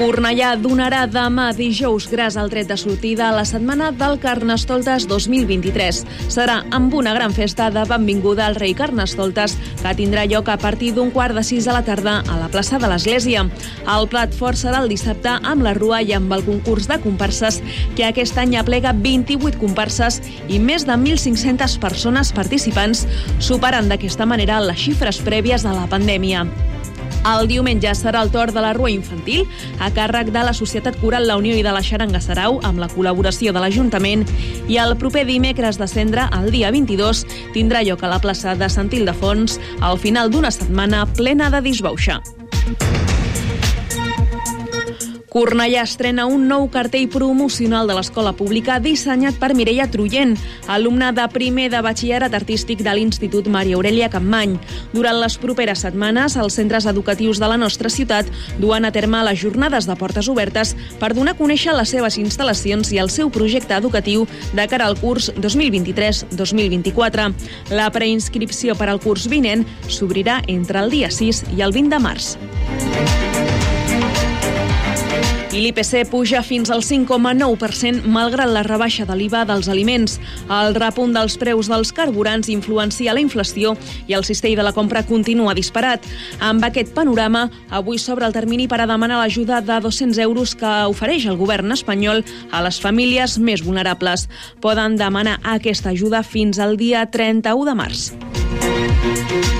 Cornellà donarà demà dijous gras al tret de sortida a la setmana del Carnestoltes 2023. Serà amb una gran festa de benvinguda al rei Carnestoltes que tindrà lloc a partir d'un quart de sis de la tarda a la plaça de l'Església. El plat fort serà el dissabte amb la rua i amb el concurs de comparses que aquest any aplega 28 comparses i més de 1.500 persones participants superant d'aquesta manera les xifres prèvies a la pandèmia. El diumenge serà el torn de la rua infantil a càrrec de la Societat Coral La Unió i de la Xaranga Sarau amb la col·laboració de l'Ajuntament i el proper dimecres de cendre, el dia 22, tindrà lloc a la plaça de Sant Ildefons al final d'una setmana plena de disbauxa. Cornellà estrena un nou cartell promocional de l'escola pública dissenyat per Mireia Truyen, alumna de primer de batxillerat artístic de l'Institut Maria Aurelia Campmany. Durant les properes setmanes, els centres educatius de la nostra ciutat duen a terme les jornades de portes obertes per donar a conèixer les seves instal·lacions i el seu projecte educatiu de cara al curs 2023-2024. La preinscripció per al curs vinent s'obrirà entre el dia 6 i el 20 de març. I l'IPC puja fins al 5,9% malgrat la rebaixa de l'IVA dels aliments. El repunt dels preus dels carburants influencia la inflació i el cistell de la compra continua disparat. Amb aquest panorama, avui s'obre el termini per a demanar l'ajuda de 200 euros que ofereix el govern espanyol a les famílies més vulnerables. Poden demanar aquesta ajuda fins al dia 31 de març.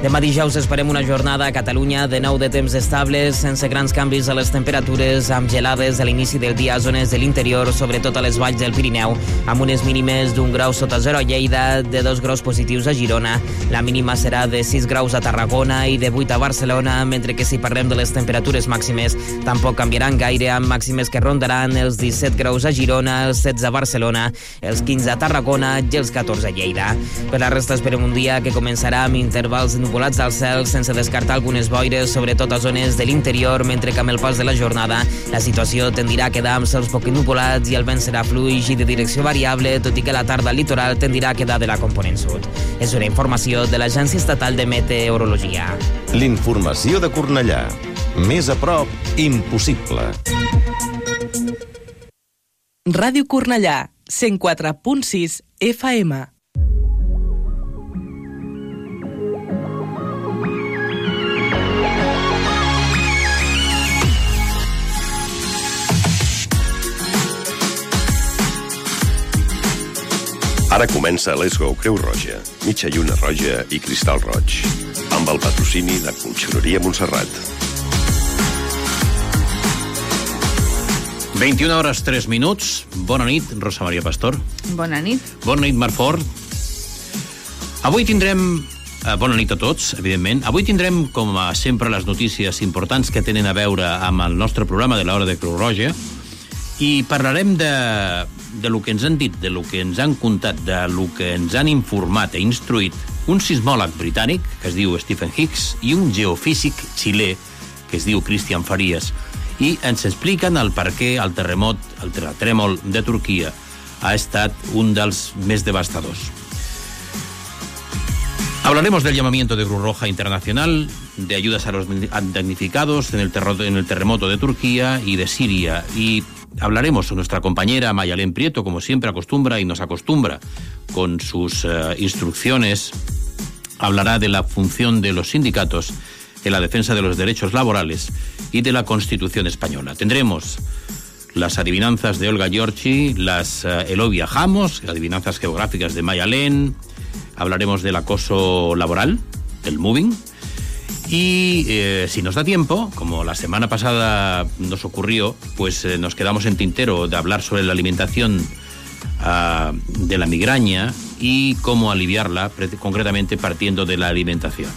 Demà dijous esperem una jornada a Catalunya de nou de temps estables, sense grans canvis a les temperatures, amb gelades a l'inici del dia a zones de l'interior, sobretot a les valls del Pirineu, amb unes mínimes d'un grau sota zero a Lleida, de dos graus positius a Girona. La mínima serà de 6 graus a Tarragona i de 8 a Barcelona, mentre que si parlem de les temperatures màximes, tampoc canviaran gaire, amb màximes que rondaran els 17 graus a Girona, els 16 a Barcelona, els 15 a Tarragona i els 14 a Lleida. Per la resta esperem un dia que començarà amb intervals nuvolats al cel sense descartar algunes boires, sobretot a zones de l'interior, mentre que amb el pas de la jornada la situació tendirà a quedar amb cels poc nuvolats i el vent serà fluix i de direcció variable, tot i que la tarda al litoral tendirà a quedar de la component sud. És una informació de l'Agència Estatal de Meteorologia. L'informació de Cornellà. Més a prop, impossible. Ràdio Cornellà, 104.6 FM. Ara comença Let's Go Creu Roja, mitja lluna roja i cristal roig, amb el patrocini de Conxeroria Montserrat. 21 hores 3 minuts. Bona nit, Rosa Maria Pastor. Bona nit. Bona nit, Marc Fort. Avui tindrem... Eh, bona nit a tots, evidentment. Avui tindrem, com a sempre, les notícies importants que tenen a veure amb el nostre programa de l'Hora de Creu Roja i parlarem de, de lo que ens han dit, de lo que ens han contat, de lo que ens han informat e instruït un sismòleg britànic, que es diu Stephen Hicks, i un geofísic xilè, que es diu Christian Farias, i ens expliquen el per què el terremot, el terratrèmol de Turquia ha estat un dels més devastadors. Hablaremos del llamamiento de Cruz Roja Internacional, de ayudas a los damnificados en el, en el terremoto de Turquía y de Siria. Y hablaremos con nuestra compañera Mayalén Prieto, como siempre acostumbra y nos acostumbra con sus uh, instrucciones. Hablará de la función de los sindicatos en la defensa de los derechos laborales y de la Constitución española. Tendremos las adivinanzas de Olga Giorgi, las uh, El hoy viajamos, adivinanzas geográficas de Mayalén, hablaremos del acoso laboral, del moving, y eh, si nos da tiempo, como la semana pasada nos ocurrió, pues eh, nos quedamos en tintero de hablar sobre la alimentación ah, de la migraña y cómo aliviarla, concretamente partiendo de la alimentación.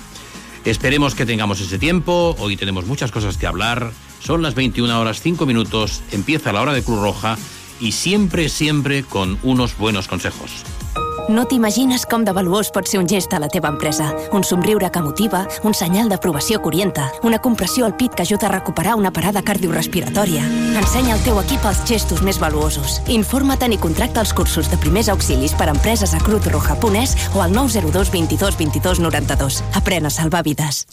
Esperemos que tengamos ese tiempo, hoy tenemos muchas cosas que hablar, son las 21 horas 5 minutos, empieza la hora de Cruz Roja y siempre, siempre con unos buenos consejos. No t'imagines com de valuós pot ser un gest a la teva empresa. Un somriure que motiva, un senyal d'aprovació que orienta, una compressió al pit que ajuda a recuperar una parada cardiorrespiratòria. Ensenya al teu equip els gestos més valuosos. Informa't i contracta els cursos de primers auxilis per a empreses a Cruz Roja Punès o al 902 22 22 92. Aprèn a salvar vides.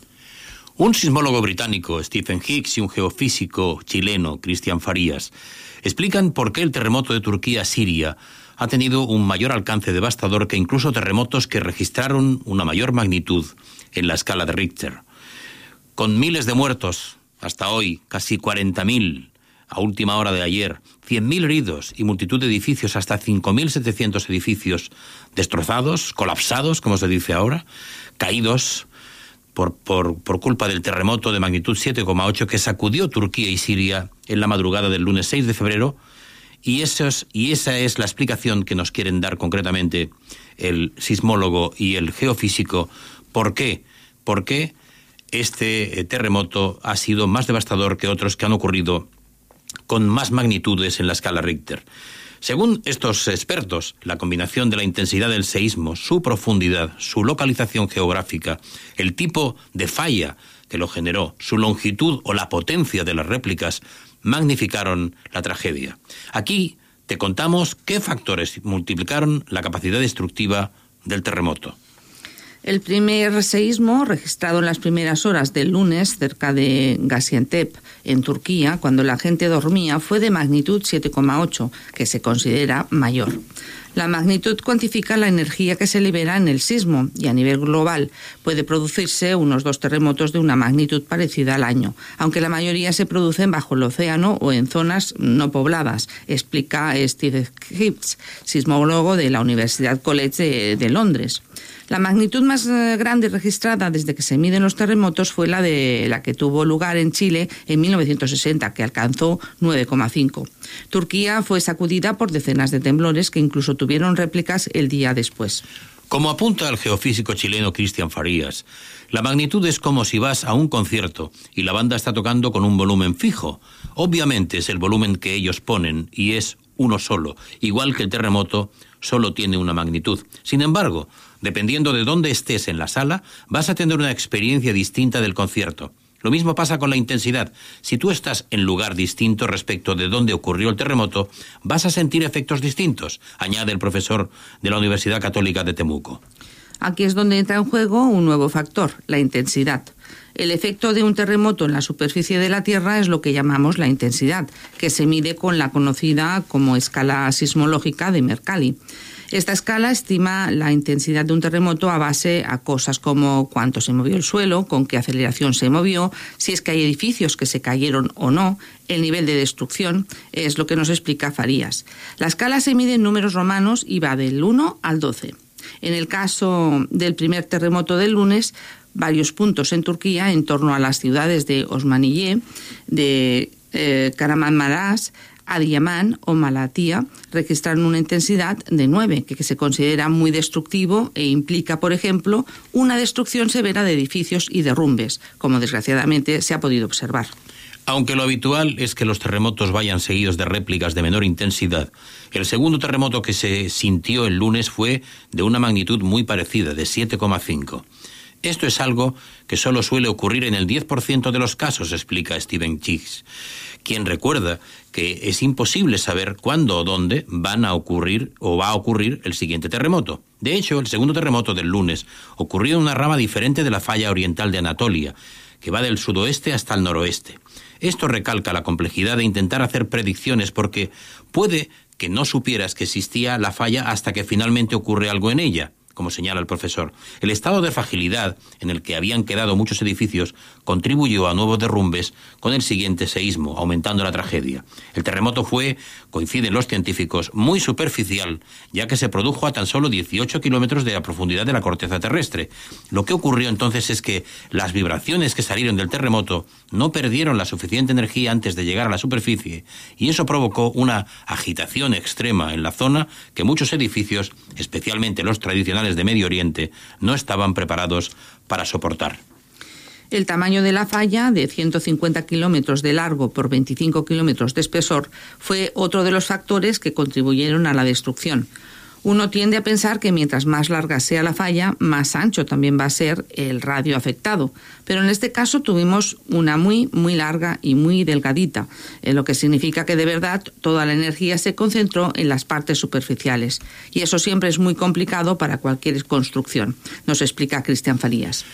Un sismólogo británico, Stephen Higgs, y un geofísico chileno, Cristian Farías, explican por qué el terremoto de Turquía-Siria ha tenido un mayor alcance devastador que incluso terremotos que registraron una mayor magnitud en la escala de Richter. Con miles de muertos hasta hoy, casi 40.000 a última hora de ayer, 100.000 heridos y multitud de edificios, hasta 5.700 edificios destrozados, colapsados, como se dice ahora, caídos por, por, por culpa del terremoto de magnitud 7,8 que sacudió Turquía y Siria en la madrugada del lunes 6 de febrero y, y esa es la explicación que nos quieren dar concretamente el sismólogo y el geofísico. ¿Por qué? ¿Por qué este eh, terremoto ha sido más devastador que otros que han ocurrido con más magnitudes en la escala Richter? Según estos expertos, la combinación de la intensidad del seísmo, su profundidad, su localización geográfica, el tipo de falla que lo generó, su longitud o la potencia de las réplicas magnificaron la tragedia. Aquí te contamos qué factores multiplicaron la capacidad destructiva del terremoto. El primer seísmo, registrado en las primeras horas del lunes cerca de Gaziantep, en Turquía, cuando la gente dormía, fue de magnitud 7,8, que se considera mayor. La magnitud cuantifica la energía que se libera en el sismo y a nivel global puede producirse unos dos terremotos de una magnitud parecida al año, aunque la mayoría se producen bajo el océano o en zonas no pobladas, explica Steve Gibbs, sismólogo de la Universidad College de, Londres. La magnitud más eh, grande registrada desde que se miden los terremotos fue la de la que tuvo lugar en Chile en 1960, que alcanzó 9,5. Turquía fue sacudida por decenas de temblores que incluso tuvieron réplicas el día después. Como apunta el geofísico chileno Cristian Farías, la magnitud es como si vas a un concierto y la banda está tocando con un volumen fijo. Obviamente es el volumen que ellos ponen y es uno solo, igual que el terremoto solo tiene una magnitud. Sin embargo, dependiendo de dónde estés en la sala, vas a tener una experiencia distinta del concierto. Lo mismo pasa con la intensidad. Si tú estás en lugar distinto respecto de dónde ocurrió el terremoto, vas a sentir efectos distintos, añade el profesor de la Universidad Católica de Temuco. Aquí es donde entra en juego un nuevo factor, la intensidad. El efecto de un terremoto en la superficie de la Tierra es lo que llamamos la intensidad, que se mide con la conocida como escala sismológica de Mercalli. Esta escala estima la intensidad de un terremoto a base a cosas como cuánto se movió el suelo, con qué aceleración se movió, si es que hay edificios que se cayeron o no, el nivel de destrucción, es lo que nos explica Farías. La escala se mide en números romanos y va del 1 al 12. En el caso del primer terremoto del lunes, varios puntos en Turquía, en torno a las ciudades de Osmaniye, de eh, Karamanmaras, Adiamán o Malatía registraron una intensidad de 9, que se considera muy destructivo e implica, por ejemplo, una destrucción severa de edificios y derrumbes, como desgraciadamente se ha podido observar. Aunque lo habitual es que los terremotos vayan seguidos de réplicas de menor intensidad, el segundo terremoto que se sintió el lunes fue de una magnitud muy parecida, de 7,5. Esto es algo que solo suele ocurrir en el 10% de los casos, explica Steven Chiggs, quien recuerda que es imposible saber cuándo o dónde van a ocurrir o va a ocurrir el siguiente terremoto. De hecho, el segundo terremoto del lunes ocurrió en una rama diferente de la falla oriental de Anatolia, que va del sudoeste hasta el noroeste. Esto recalca la complejidad de intentar hacer predicciones porque puede que no supieras que existía la falla hasta que finalmente ocurre algo en ella como señala el profesor. El estado de fragilidad en el que habían quedado muchos edificios contribuyó a nuevos derrumbes con el siguiente seísmo, aumentando la tragedia. El terremoto fue, coinciden los científicos, muy superficial, ya que se produjo a tan solo 18 kilómetros de la profundidad de la corteza terrestre. Lo que ocurrió entonces es que las vibraciones que salieron del terremoto no perdieron la suficiente energía antes de llegar a la superficie, y eso provocó una agitación extrema en la zona que muchos edificios, especialmente los tradicionales de Medio Oriente, no estaban preparados para soportar. El tamaño de la falla, de 150 kilómetros de largo por 25 kilómetros de espesor, fue otro de los factores que contribuyeron a la destrucción. Uno tiende a pensar que mientras más larga sea la falla, más ancho también va a ser el radio afectado. Pero en este caso tuvimos una muy, muy larga y muy delgadita, lo que significa que de verdad toda la energía se concentró en las partes superficiales. Y eso siempre es muy complicado para cualquier construcción, nos explica Cristian Farías.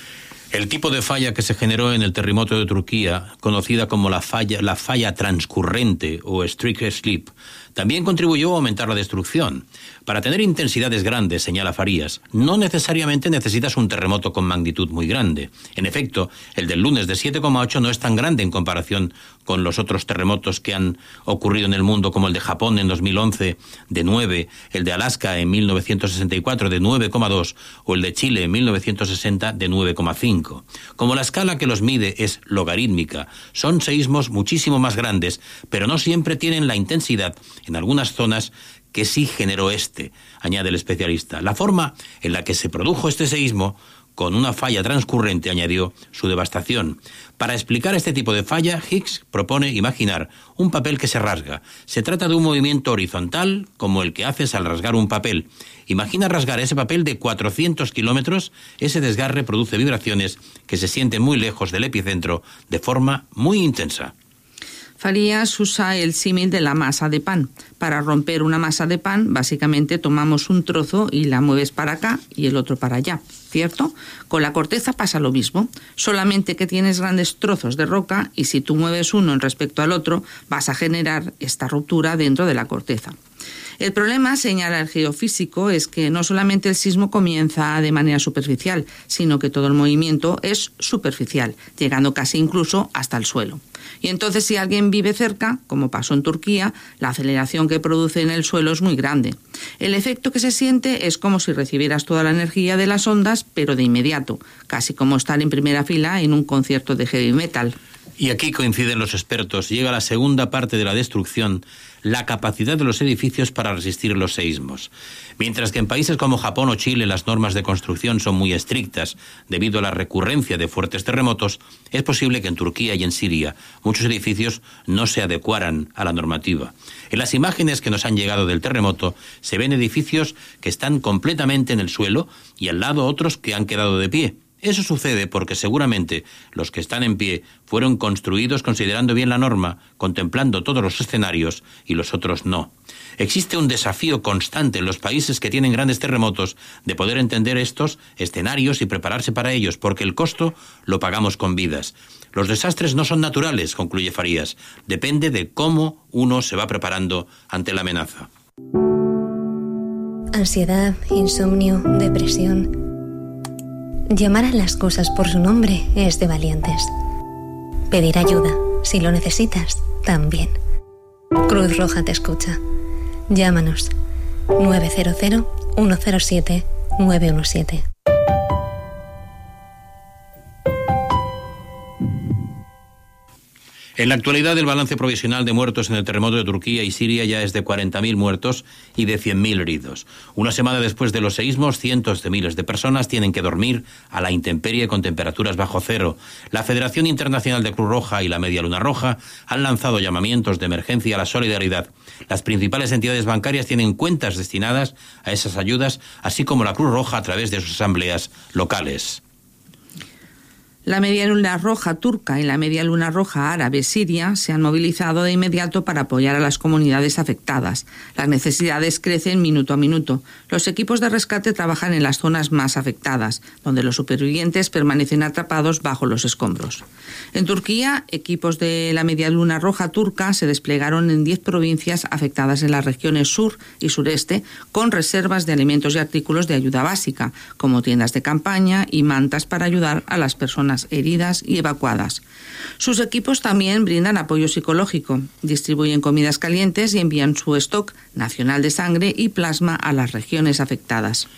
El tipo de falla que se generó en el terremoto de Turquía, conocida como la falla, la falla transcurrente o streak slip, también contribuyó a aumentar la destrucción. Para tener intensidades grandes, señala Farías, no necesariamente necesitas un terremoto con magnitud muy grande. En efecto, el del lunes de 7,8 no es tan grande en comparación con los otros terremotos que han ocurrido en el mundo, como el de Japón en 2011 de 9, el de Alaska en 1964 de 9,2 o el de Chile en 1960 de 9,5. Como la escala que los mide es logarítmica, son seísmos muchísimo más grandes, pero no siempre tienen la intensidad en algunas zonas que sí generó este, añade el especialista. La forma en la que se produjo este seísmo, con una falla transcurrente, añadió, su devastación. Para explicar este tipo de falla, Higgs propone imaginar un papel que se rasga. Se trata de un movimiento horizontal, como el que haces al rasgar un papel. Imagina rasgar ese papel de 400 kilómetros. Ese desgarre produce vibraciones que se sienten muy lejos del epicentro de forma muy intensa. Farías usa el símil de la masa de pan. Para romper una masa de pan, básicamente tomamos un trozo y la mueves para acá y el otro para allá, ¿cierto? Con la corteza pasa lo mismo, solamente que tienes grandes trozos de roca y si tú mueves uno en respecto al otro, vas a generar esta ruptura dentro de la corteza. El problema, señala el geofísico, es que no solamente el sismo comienza de manera superficial, sino que todo el movimiento es superficial, llegando casi incluso hasta el suelo. Y entonces si alguien vive cerca, como pasó en Turquía, la aceleración que produce en el suelo es muy grande. El efecto que se siente es como si recibieras toda la energía de las ondas, pero de inmediato, casi como estar en primera fila en un concierto de heavy metal. Y aquí coinciden los expertos. Llega la segunda parte de la destrucción, la capacidad de los edificios para resistir los seísmos. Mientras que en países como Japón o Chile las normas de construcción son muy estrictas debido a la recurrencia de fuertes terremotos, es posible que en Turquía y en Siria muchos edificios no se adecuaran a la normativa. En las imágenes que nos han llegado del terremoto se ven edificios que están completamente en el suelo y al lado otros que han quedado de pie. Eso sucede porque seguramente los que están en pie fueron construidos considerando bien la norma, contemplando todos los escenarios y los otros no. Existe un desafío constante en los países que tienen grandes terremotos de poder entender estos escenarios y prepararse para ellos, porque el costo lo pagamos con vidas. Los desastres no son naturales, concluye Farías, depende de cómo uno se va preparando ante la amenaza. Ansiedad, insomnio, depresión. Llamar a las cosas por su nombre es de valientes. Pedir ayuda, si lo necesitas, también. Cruz Roja te escucha. Llámanos 900 107 917. En la actualidad, el balance provisional de muertos en el terremoto de Turquía y Siria ya es de 40.000 muertos y de 100.000 heridos. Una semana después de los seísmos, cientos de miles de personas tienen que dormir a la intemperie con temperaturas bajo cero. La Federación Internacional de Cruz Roja y la Media Luna Roja han lanzado llamamientos de emergencia a la solidaridad. Las principales entidades bancarias tienen cuentas destinadas a esas ayudas, así como la Cruz Roja a través de sus asambleas locales. La Media Luna Roja turca y la Media Luna Roja árabe siria se han movilizado de inmediato para apoyar a las comunidades afectadas. Las necesidades crecen minuto a minuto. Los equipos de rescate trabajan en las zonas más afectadas, donde los supervivientes permanecen atrapados bajo los escombros. En Turquía, equipos de la Media Luna Roja turca se desplegaron en 10 provincias afectadas en las regiones sur y sureste, con reservas de alimentos y artículos de ayuda básica, como tiendas de campaña y mantas para ayudar a las personas heridas y evacuadas. Sus equipos también brindan apoyo psicológico, distribuyen comidas calientes y envían su stock nacional de sangre y plasma a las regiones afectadas.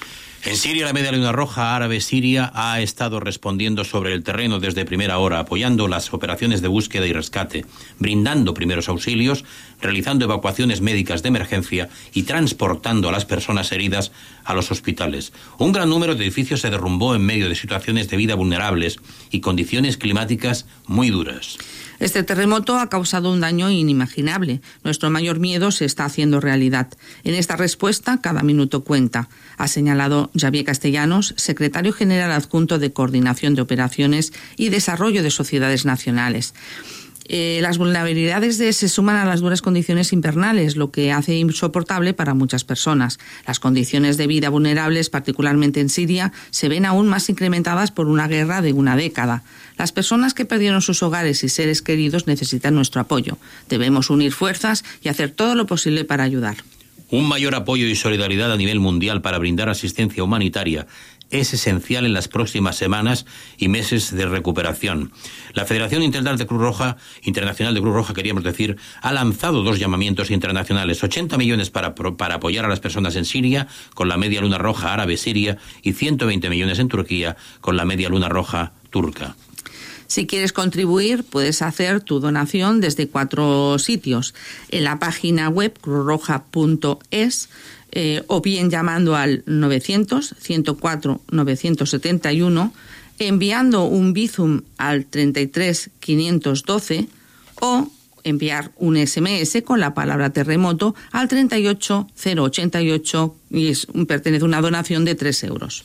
En Siria, la Media Luna Roja Árabe Siria ha estado respondiendo sobre el terreno desde primera hora, apoyando las operaciones de búsqueda y rescate, brindando primeros auxilios, realizando evacuaciones médicas de emergencia y transportando a las personas heridas a los hospitales. Un gran número de edificios se derrumbó en medio de situaciones de vida vulnerables y condiciones climáticas muy duras. Este terremoto ha causado un daño inimaginable. Nuestro mayor miedo se está haciendo realidad. En esta respuesta, cada minuto cuenta, ha señalado Javier Castellanos, secretario general adjunto de Coordinación de Operaciones y Desarrollo de Sociedades Nacionales. Eh, las vulnerabilidades de, se suman a las duras condiciones invernales, lo que hace insoportable para muchas personas. Las condiciones de vida vulnerables, particularmente en Siria, se ven aún más incrementadas por una guerra de una década. Las personas que perdieron sus hogares y seres queridos necesitan nuestro apoyo. Debemos unir fuerzas y hacer todo lo posible para ayudar. Un mayor apoyo y solidaridad a nivel mundial para brindar asistencia humanitaria es esencial en las próximas semanas y meses de recuperación. La Federación Internacional de Cruz Roja, Internacional de Cruz Roja, queríamos decir, ha lanzado dos llamamientos internacionales, 80 millones para, para apoyar a las personas en Siria con la Media Luna Roja Árabe Siria y 120 millones en Turquía con la Media Luna Roja Turca. Si quieres contribuir, puedes hacer tu donación desde cuatro sitios. En la página web cruzroja.es eh, o bien llamando al 900 104 971, enviando un Bizum al 33 512 o enviar un SMS con la palabra terremoto al 38088 y es, pertenece a una donación de 3 euros.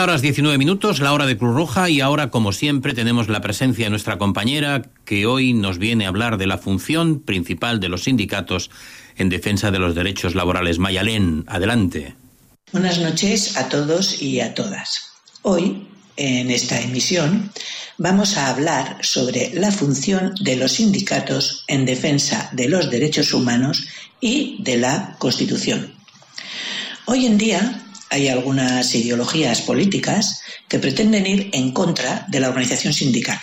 21 horas 19 minutos, la hora de Cruz Roja y ahora, como siempre, tenemos la presencia de nuestra compañera que hoy nos viene a hablar de la función principal de los sindicatos en defensa de los derechos laborales. Mayalén, adelante. Buenas noches a todos y a todas. Hoy, en esta emisión, vamos a hablar sobre la función de los sindicatos en defensa de los derechos humanos y de la Constitución. Hoy en día, hay algunas ideologías políticas que pretenden ir en contra de la organización sindical.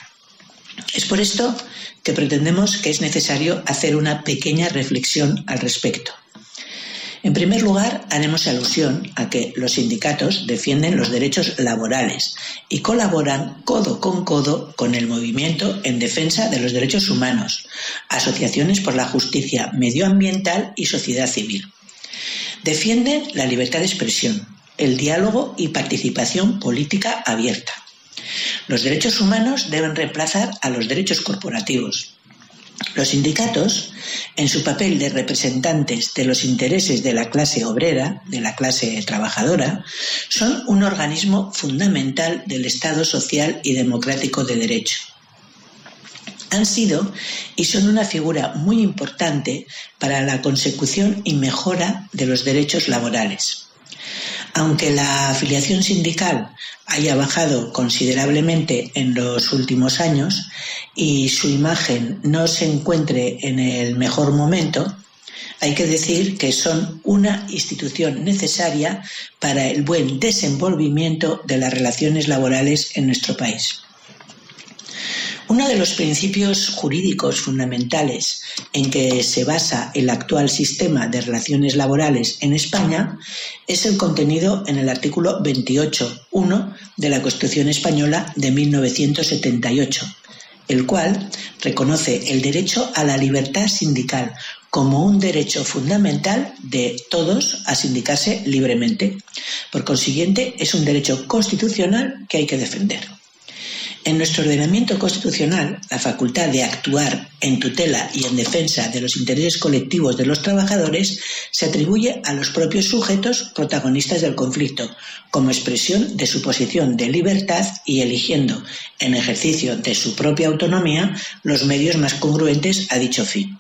Es por esto que pretendemos que es necesario hacer una pequeña reflexión al respecto. En primer lugar, haremos alusión a que los sindicatos defienden los derechos laborales y colaboran codo con codo con el movimiento en defensa de los derechos humanos, asociaciones por la justicia medioambiental y sociedad civil. Defienden la libertad de expresión, el diálogo y participación política abierta. Los derechos humanos deben reemplazar a los derechos corporativos. Los sindicatos, en su papel de representantes de los intereses de la clase obrera, de la clase trabajadora, son un organismo fundamental del Estado social y democrático de derecho. Han sido y son una figura muy importante para la consecución y mejora de los derechos laborales. Aunque la afiliación sindical haya bajado considerablemente en los últimos años y su imagen no se encuentre en el mejor momento, hay que decir que son una institución necesaria para el buen desenvolvimiento de las relaciones laborales en nuestro país. Uno de los principios jurídicos fundamentales en que se basa el actual sistema de relaciones laborales en España es el contenido en el artículo 28.1 de la Constitución Española de 1978, el cual reconoce el derecho a la libertad sindical como un derecho fundamental de todos a sindicarse libremente. Por consiguiente, es un derecho constitucional que hay que defender. En nuestro ordenamiento constitucional, la facultad de actuar en tutela y en defensa de los intereses colectivos de los trabajadores se atribuye a los propios sujetos protagonistas del conflicto, como expresión de su posición de libertad y eligiendo, en ejercicio de su propia autonomía, los medios más congruentes a dicho fin.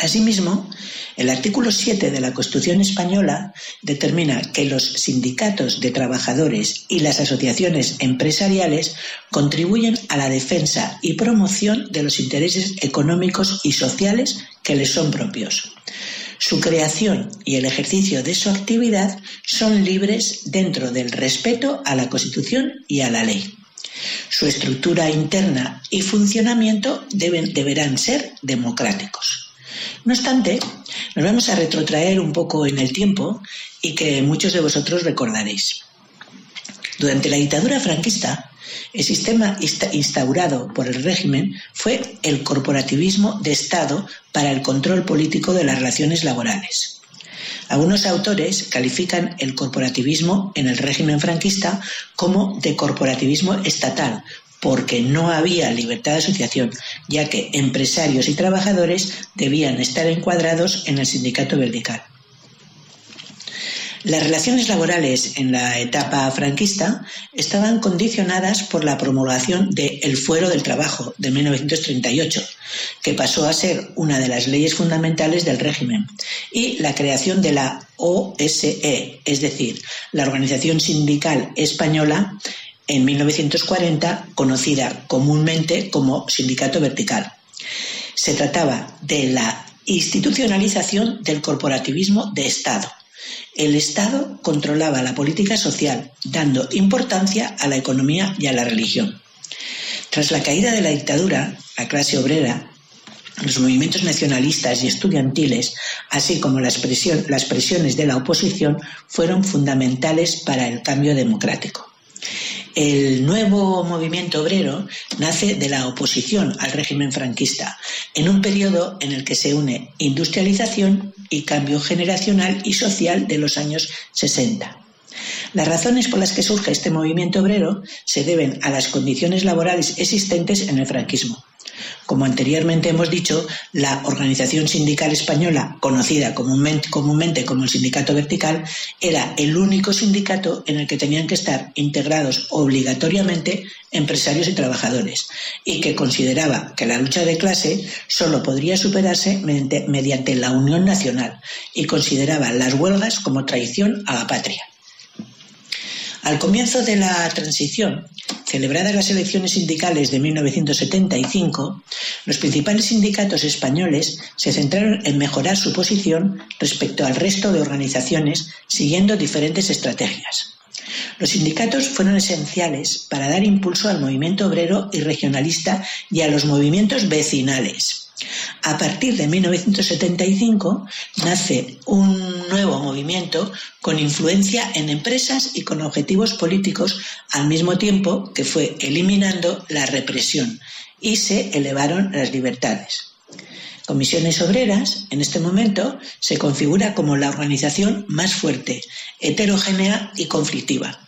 Asimismo, el artículo 7 de la Constitución española determina que los sindicatos de trabajadores y las asociaciones empresariales contribuyen a la defensa y promoción de los intereses económicos y sociales que les son propios. Su creación y el ejercicio de su actividad son libres dentro del respeto a la Constitución y a la ley. Su estructura interna y funcionamiento deben, deberán ser democráticos. No obstante, nos vamos a retrotraer un poco en el tiempo y que muchos de vosotros recordaréis. Durante la dictadura franquista, el sistema instaurado por el régimen fue el corporativismo de Estado para el control político de las relaciones laborales. Algunos autores califican el corporativismo en el régimen franquista como de corporativismo estatal, porque no había libertad de asociación, ya que empresarios y trabajadores debían estar encuadrados en el sindicato vertical. Las relaciones laborales en la etapa franquista estaban condicionadas por la promulgación de El Fuero del Trabajo de 1938, que pasó a ser una de las leyes fundamentales del régimen, y la creación de la OSE, es decir, la Organización Sindical Española, en 1940 conocida comúnmente como sindicato vertical. Se trataba de la institucionalización del corporativismo de Estado. El Estado controlaba la política social, dando importancia a la economía y a la religión. Tras la caída de la dictadura, la clase obrera, los movimientos nacionalistas y estudiantiles, así como las, presiones de la oposición, fueron fundamentales para el cambio democrático. El nuevo movimiento obrero nace de la oposición al régimen franquista, en un periodo en el que se une industrialización y cambio generacional y social de los años 60. Las razones por las que surge este movimiento obrero se deben a las condiciones laborales existentes en el franquismo. Como anteriormente hemos dicho, la organización sindical española, conocida comúnmente, como el Sindicato Vertical, era el único sindicato en el que tenían que estar integrados obligatoriamente empresarios y trabajadores, y que consideraba que la lucha de clase solo podría superarse mediante, mediante la unión nacional, y consideraba las huelgas como traición a la patria. Al comienzo de la transición, celebradas las elecciones sindicales de 1975, los principales sindicatos españoles se centraron en mejorar su posición respecto al resto de organizaciones siguiendo diferentes estrategias. Los sindicatos fueron esenciales para dar impulso al movimiento obrero y regionalista y a los movimientos vecinales. A partir de 1975 nace un nuevo movimiento con influencia en empresas y con objetivos políticos al mismo tiempo que fue eliminando la represión y se elevaron las libertades. Comisiones Obreras, en este momento, se configura como la organización más fuerte, heterogénea y conflictiva.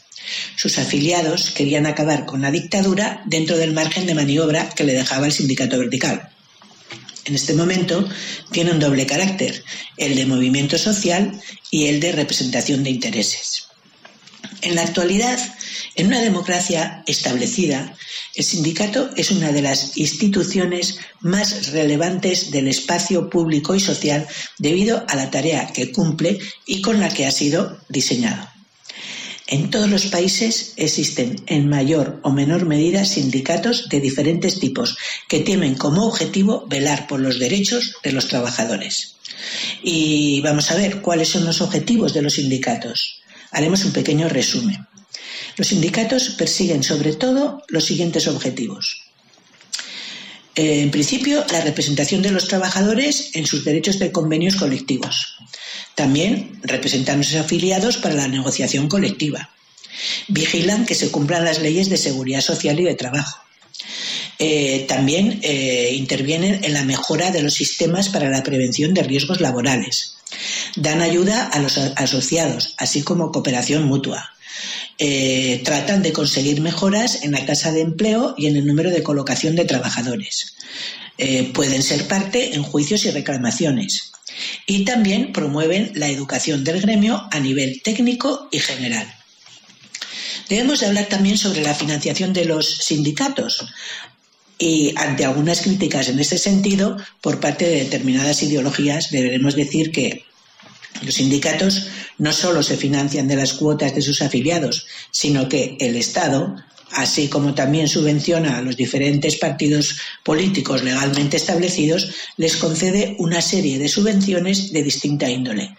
Sus afiliados querían acabar con la dictadura dentro del margen de maniobra que le dejaba el sindicato vertical en este momento tiene un doble carácter, el de movimiento social y el de representación de intereses. En la actualidad, en una democracia establecida, el sindicato es una de las instituciones más relevantes del espacio público y social debido a la tarea que cumple y con la que ha sido diseñado. En todos los países existen en mayor o menor medida sindicatos de diferentes tipos que tienen como objetivo velar por los derechos de los trabajadores. Y vamos a ver cuáles son los objetivos de los sindicatos. Haremos un pequeño resumen. Los sindicatos persiguen sobre todo los siguientes objetivos. En principio, la representación de los trabajadores en sus derechos de convenios colectivos. También representan a sus afiliados para la negociación colectiva. Vigilan que se cumplan las leyes de seguridad social y de trabajo. Eh, también eh, intervienen en la mejora de los sistemas para la prevención de riesgos laborales. Dan ayuda a los asociados, así como cooperación mutua. Eh, tratan de conseguir mejoras en la tasa de empleo y en el número de colocación de trabajadores. pueden ser parte en juicios y reclamaciones y también promueven la educación del gremio a nivel técnico y general. Debemos de hablar también sobre la financiación de los sindicatos y ante algunas críticas en este sentido por parte de determinadas ideologías deberemos decir que los sindicatos no solo se financian de las cuotas de sus afiliados, sino que el Estado así como también subvenciona a los diferentes partidos políticos legalmente establecidos, les concede una serie de subvenciones de distinta índole.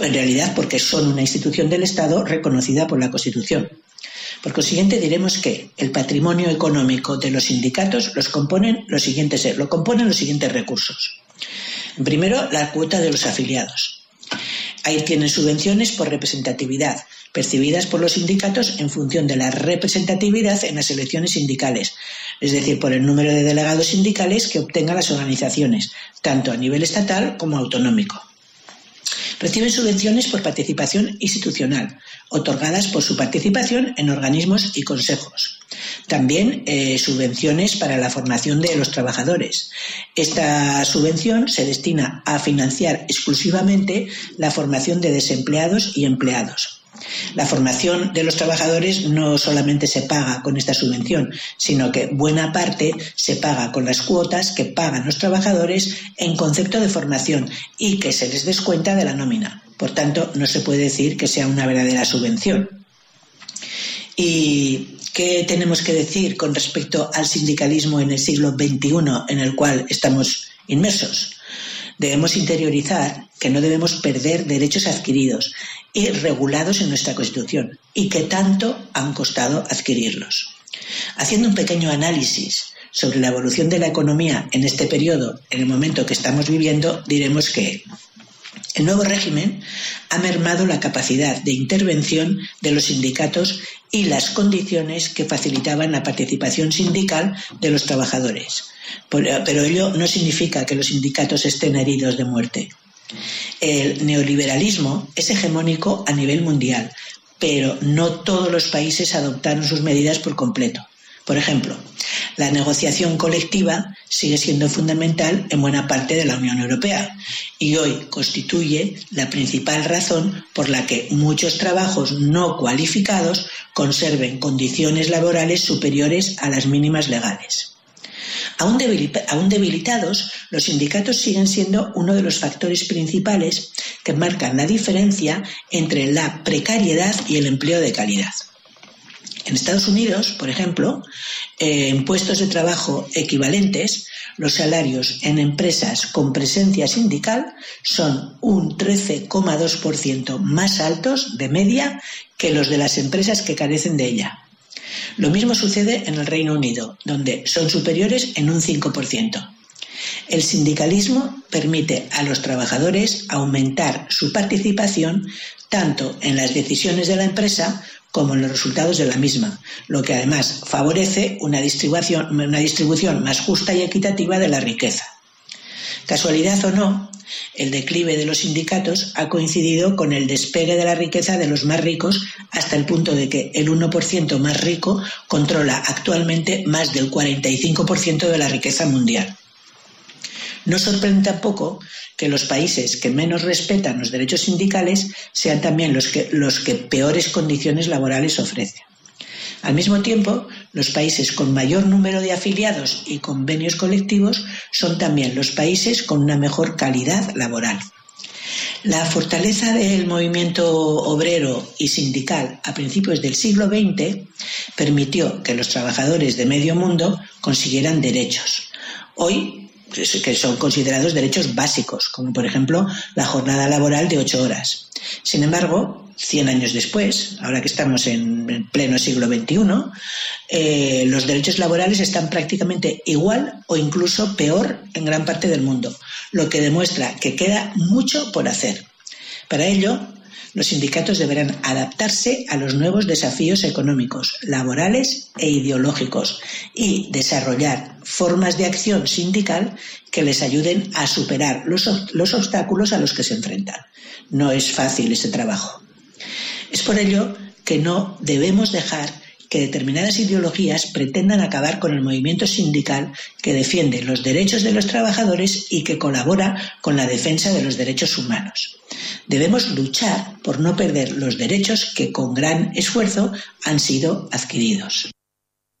En realidad, porque son una institución del Estado reconocida por la Constitución. Por consiguiente, diremos que el patrimonio económico de los sindicatos los componen los siguientes, lo componen los siguientes recursos. Primero, la cuota de los afiliados. Ahí tienen subvenciones por representatividad, percibidas por los sindicatos en función de la representatividad en las elecciones sindicales, es decir, por el número de delegados sindicales que obtengan las organizaciones, tanto a nivel estatal como autonómico. Reciben subvenciones por participación institucional, otorgadas por su participación en organismos y consejos. También eh, subvenciones para la formación de los trabajadores. Esta subvención se destina a financiar exclusivamente la formación de desempleados y empleados. La formación de los trabajadores no solamente se paga con esta subvención, sino que buena parte se paga con las cuotas que pagan los trabajadores en concepto de formación y que se les descuenta de la nómina. Por tanto, no se puede decir que sea una verdadera subvención. ¿Y qué tenemos que decir con respecto al sindicalismo en el siglo XXI en el cual estamos inmersos? Debemos interiorizar que no debemos perder derechos adquiridos y regulados en nuestra Constitución y que tanto han costado adquirirlos. Haciendo un pequeño análisis sobre la evolución de la economía en este periodo, en el momento que estamos viviendo, diremos que el nuevo régimen ha mermado la capacidad de intervención de los sindicatos y las condiciones que facilitaban la participación sindical de los trabajadores. Pero ello no significa que los sindicatos estén heridos de muerte. El neoliberalismo es hegemónico a nivel mundial, pero no todos los países adoptaron sus medidas por completo. Por ejemplo, la negociación colectiva sigue siendo fundamental en buena parte de la Unión Europea y hoy constituye la principal razón por la que muchos trabajos no cualificados conserven condiciones laborales superiores a las mínimas legales. Aún, debilitados, los sindicatos siguen siendo uno de los factores principales que marcan la diferencia entre la precariedad y el empleo de calidad. En Estados Unidos, por ejemplo, eh, en puestos de trabajo equivalentes, los salarios en empresas con presencia sindical son un 13,2% más altos de media que los de las empresas que carecen de ella. Lo mismo sucede en el Reino Unido, donde son superiores en un 5%. El sindicalismo permite a los trabajadores aumentar su participación tanto en las decisiones de la empresa como en los resultados de la misma, lo que además favorece una distribución, una distribución más justa y equitativa de la riqueza. Casualidad o no, el declive de los sindicatos ha coincidido con el despegue de la riqueza de los más ricos hasta el punto de que el 1% más rico controla actualmente más del 45% de la riqueza mundial. No sorprende tampoco que los países que menos respetan los derechos sindicales sean también los que, los que peores condiciones laborales ofrecen. Al mismo tiempo, los países con mayor número de afiliados y convenios colectivos son también los países con una mejor calidad laboral. La fortaleza del movimiento obrero y sindical a principios del siglo XX permitió que los trabajadores de medio mundo consiguieran derechos. Hoy que son considerados derechos básicos, como por ejemplo la jornada laboral de ocho horas. Sin embargo, 100 años después, ahora que estamos en pleno siglo XXI, eh, los derechos laborales están prácticamente igual o incluso peor en gran parte del mundo, lo que demuestra que queda mucho por hacer. Para ello, los sindicatos deberán adaptarse a los nuevos desafíos económicos, laborales e ideológicos y desarrollar formas de acción sindical que les ayuden a superar los, los obstáculos a los que se enfrentan. No es fácil ese trabajo. Es por ello que no debemos dejar que determinadas ideologías pretendan acabar con el movimiento sindical que defiende los derechos de los trabajadores y que colabora con la defensa de los derechos humanos. Debemos luchar por no perder los derechos que con gran esfuerzo han sido adquiridos.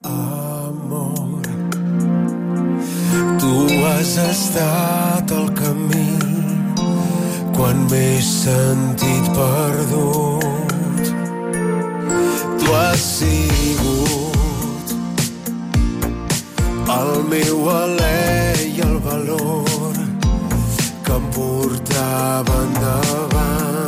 Amor, has tu has sigut el meu alè i el valor que em portava endavant.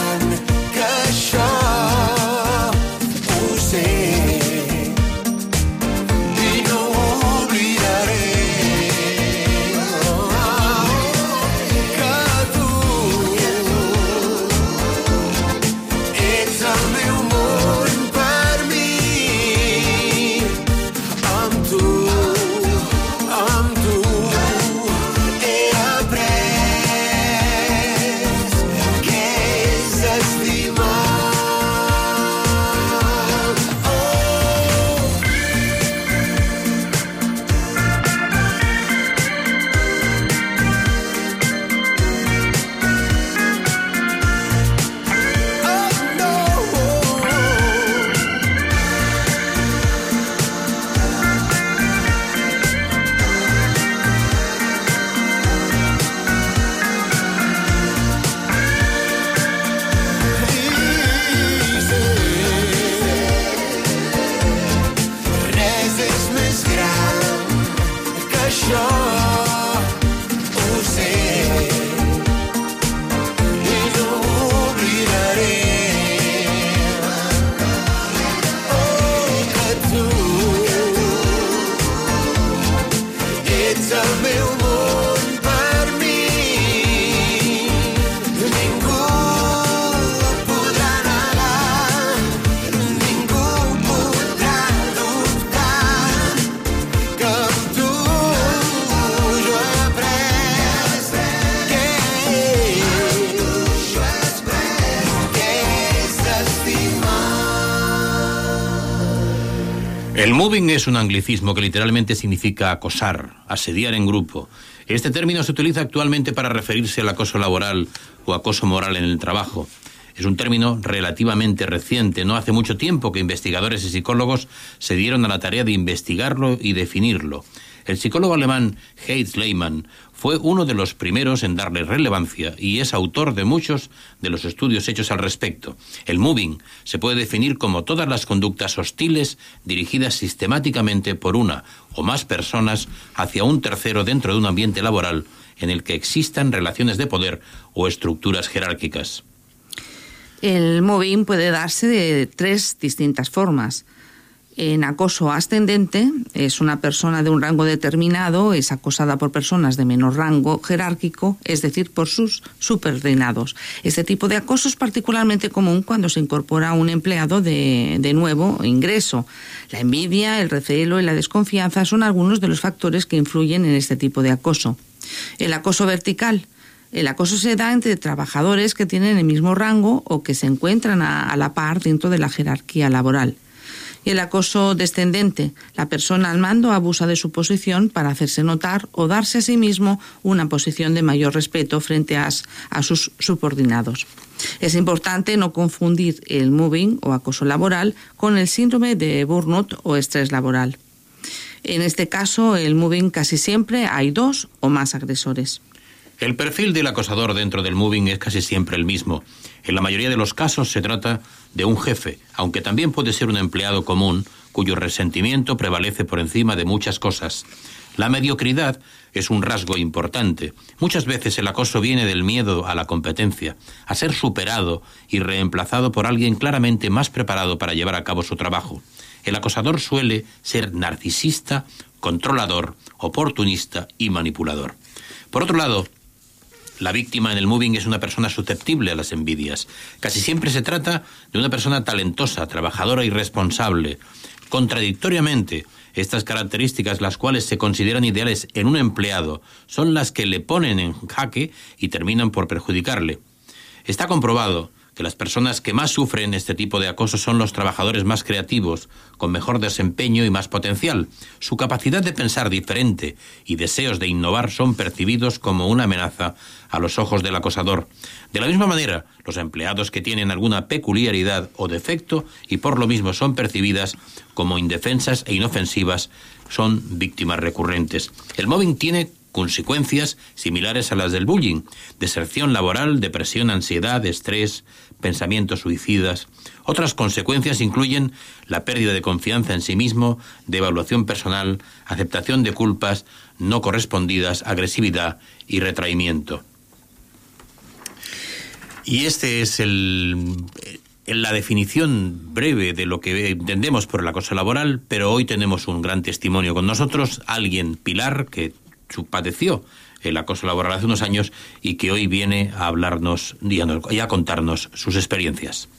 El moving es un anglicismo que literalmente significa acosar, asediar en grupo. Este término se utiliza actualmente para referirse al acoso laboral o acoso moral en el trabajo. Es un término relativamente reciente. No hace mucho tiempo que investigadores y psicólogos se dieron a la tarea de investigarlo y definirlo. El psicólogo alemán Heinz Lehmann fue uno de los primeros en darle relevancia y es autor de muchos de los estudios hechos al respecto. El moving se puede definir como todas las conductas hostiles dirigidas sistemáticamente por una o más personas hacia un tercero dentro de un ambiente laboral en el que existan relaciones de poder o estructuras jerárquicas. El moving puede darse de tres distintas formas. En acoso ascendente es una persona de un rango determinado, es acosada por personas de menor rango jerárquico, es decir, por sus subordinados. Este tipo de acoso es particularmente común cuando se incorpora un empleado de, nuevo ingreso. La envidia, el recelo y la desconfianza son algunos de los factores que influyen en este tipo de acoso. El acoso vertical. El acoso se da entre trabajadores que tienen el mismo rango o que se encuentran a la par dentro de la jerarquía laboral y el acoso descendente. La persona al mando abusa de su posición para hacerse notar o darse a sí mismo una posición de mayor respeto frente a, a sus subordinados. Es importante no confundir el moving o acoso laboral con el síndrome de burnout o estrés laboral. En este caso, el moving casi siempre hay dos o más agresores. El perfil del acosador dentro del moving es casi siempre el mismo. En la mayoría de los casos se trata de un jefe, aunque también puede ser un empleado común cuyo resentimiento prevalece por encima de muchas cosas. La mediocridad es un rasgo importante. Muchas veces el acoso viene del miedo a la competencia, a ser superado y reemplazado por alguien claramente más preparado para llevar a cabo su trabajo. El acosador suele ser narcisista, controlador, oportunista y manipulador. Por otro lado, la víctima en el moving es una persona susceptible a las envidias. Casi siempre se trata de una persona talentosa, trabajadora y responsable. Contradictoriamente, estas características, las cuales se consideran ideales en un empleado, son las que le ponen en jaque y terminan por perjudicarle. Está comprobado que las personas que más sufren este tipo de acoso son los trabajadores más creativos, con mejor desempeño y más potencial. Su capacidad de pensar diferente y deseos de innovar son percibidos como una amenaza a los ojos del acosador. De la misma manera, los empleados que tienen alguna peculiaridad o defecto y por lo mismo son percibidas como indefensas e inofensivas son víctimas recurrentes. El mobbing tiene consecuencias similares a las del bullying, deserción laboral, depresión, ansiedad, estrés, pensamientos suicidas. Otras consecuencias incluyen la pérdida de confianza en sí mismo, de evaluación personal, aceptación de culpas no correspondidas, agresividad y retraimiento. Y este es el, la definición breve de lo que entendemos por el acoso laboral, pero hoy tenemos un gran testimonio con nosotros, alguien, Pilar, que padeció el acoso laboral hace unos años y que hoy viene a hablarnos y a, contarnos sus experiencias.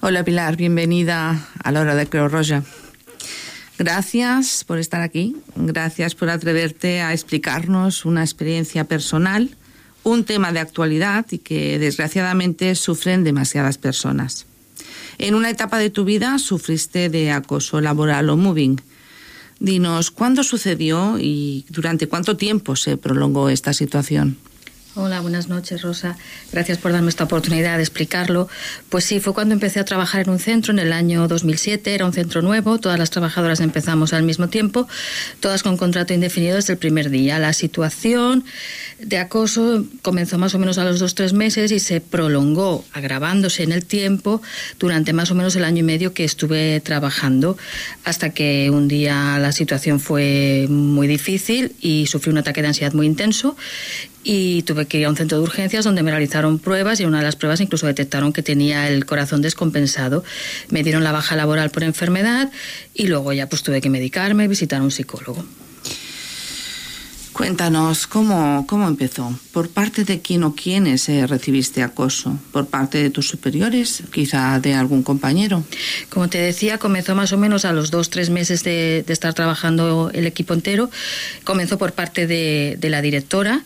Hola Pilar, bienvenida a la hora de Creo Roja. Gracias por estar aquí, gracias por atreverte a explicarnos una experiencia personal, un tema de actualidad y que desgraciadamente sufren demasiadas personas. En una etapa de tu vida sufriste de acoso laboral o moving. Dinos, ¿cuándo sucedió y durante cuánto tiempo se prolongó esta situación? Hola, buenas noches, Rosa. Gracias por darme esta oportunidad de explicarlo. Pues sí, fue cuando empecé a trabajar en un centro en el año 2007. Era un centro nuevo, todas las trabajadoras empezamos al mismo tiempo, todas con contrato indefinido desde el primer día. La situación de acoso comenzó más o menos a los dos tres meses y se prolongó, agravándose en el tiempo durante más o menos el año y medio que estuve trabajando, hasta que un día la situación fue muy difícil y sufrí un ataque de ansiedad muy intenso y tuve que ir a un centro de urgencias donde me realizaron pruebas y en una de las pruebas incluso detectaron que tenía el corazón descompensado. Me dieron la baja laboral por enfermedad y luego ya pues tuve que medicarme, visitar a un psicólogo. Cuéntanos, ¿cómo, ¿cómo empezó? ¿Por parte de quién o quiénes eh, recibiste acoso? ¿Por parte de tus superiores? ¿Quizá de algún compañero? Como te decía, comenzó más o menos a los dos, tres meses de, de estar trabajando el equipo entero. Comenzó por parte de, de la directora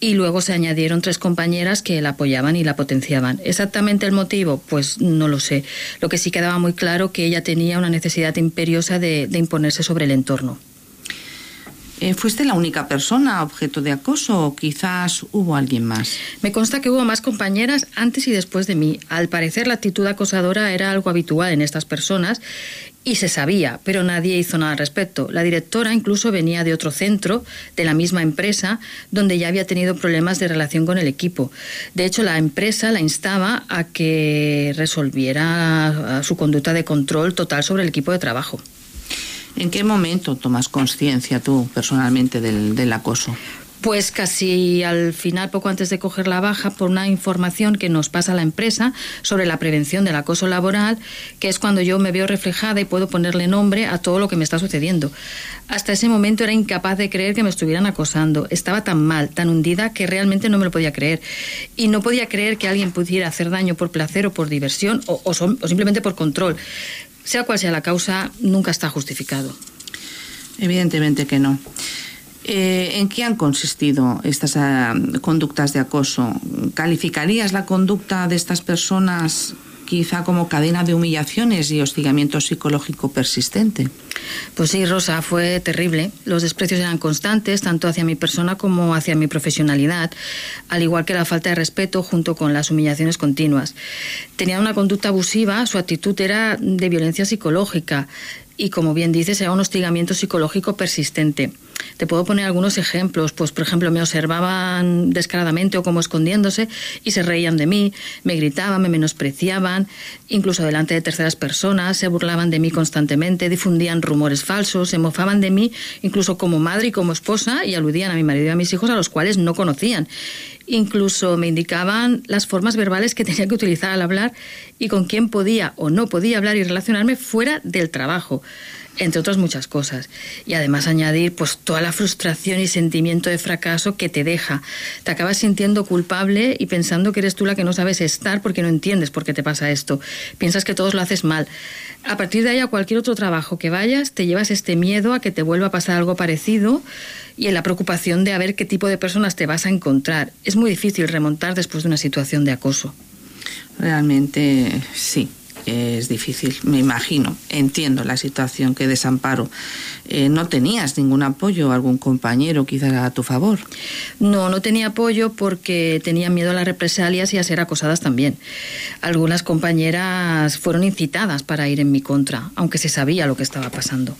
y luego se añadieron tres compañeras que la apoyaban y la potenciaban. Exactamente el motivo, pues no lo sé. Lo que sí quedaba muy claro que ella tenía una necesidad imperiosa de, de imponerse sobre el entorno. Eh, ¿Fuiste la única persona objeto de acoso o quizás hubo alguien más? Me consta que hubo más compañeras antes y después de mí. Al parecer la actitud acosadora era algo habitual en estas personas y se sabía, pero nadie hizo nada al respecto. La directora incluso venía de otro centro, de la misma empresa, donde ya había tenido problemas de relación con el equipo. De hecho, la empresa la instaba a que resolviera su conducta de control total sobre el equipo de trabajo. ¿En qué momento tomas conciencia tú personalmente del, acoso? Pues casi al final, poco antes de coger la baja, por una información que nos pasa la empresa sobre la prevención del acoso laboral, que es cuando yo me veo reflejada y puedo ponerle nombre a todo lo que me está sucediendo. Hasta ese momento era incapaz de creer que me estuvieran acosando. Estaba tan mal, tan hundida, que realmente no me lo podía creer. Y no podía creer que alguien pudiera hacer daño por placer o por diversión o simplemente por control. Sea cual sea la causa, nunca está justificado. Evidentemente que no. Eh, ¿En qué han consistido estas uh, conductas de acoso? ¿Calificarías la conducta de estas personas quizá como cadena de humillaciones y hostigamiento psicológico persistente? Pues sí, Rosa, fue terrible. Los desprecios eran constantes, tanto hacia mi persona como hacia mi profesionalidad, al igual que la falta de respeto junto con las humillaciones continuas. Tenía una conducta abusiva, su actitud era de violencia psicológica y, como bien dices, era un hostigamiento psicológico persistente. Te puedo poner algunos ejemplos. Pues, por ejemplo, me observaban descaradamente o como escondiéndose y se reían de mí, me gritaban, me menospreciaban, incluso delante de terceras personas, se burlaban de mí constantemente, difundían rumores falsos, se mofaban de mí incluso como madre y como esposa y aludían a mi marido y a mis hijos a los cuales no conocían. Incluso me indicaban las formas verbales que tenía que utilizar al hablar y con quién podía o no podía hablar y relacionarme fuera del trabajo entre otras muchas cosas. Y además añadir pues toda la frustración y sentimiento de fracaso que te deja. Te acabas sintiendo culpable y pensando que eres tú la que no sabes estar porque no entiendes por qué te pasa esto. Piensas que todos lo haces mal. A partir de ahí a cualquier otro trabajo que vayas, te llevas este miedo a que te vuelva a pasar algo parecido y en la preocupación de a ver qué tipo de personas te vas a encontrar. Es muy difícil remontar después de una situación de acoso. Realmente sí es difícil, me imagino. Entiendo la situación que desamparo. Eh, ¿No tenías ningún apoyo, algún compañero quizás a tu favor? No, no tenía apoyo porque tenía miedo a las represalias y a ser acosadas también. Algunas compañeras fueron incitadas para ir en mi contra, aunque se sabía lo que estaba pasando.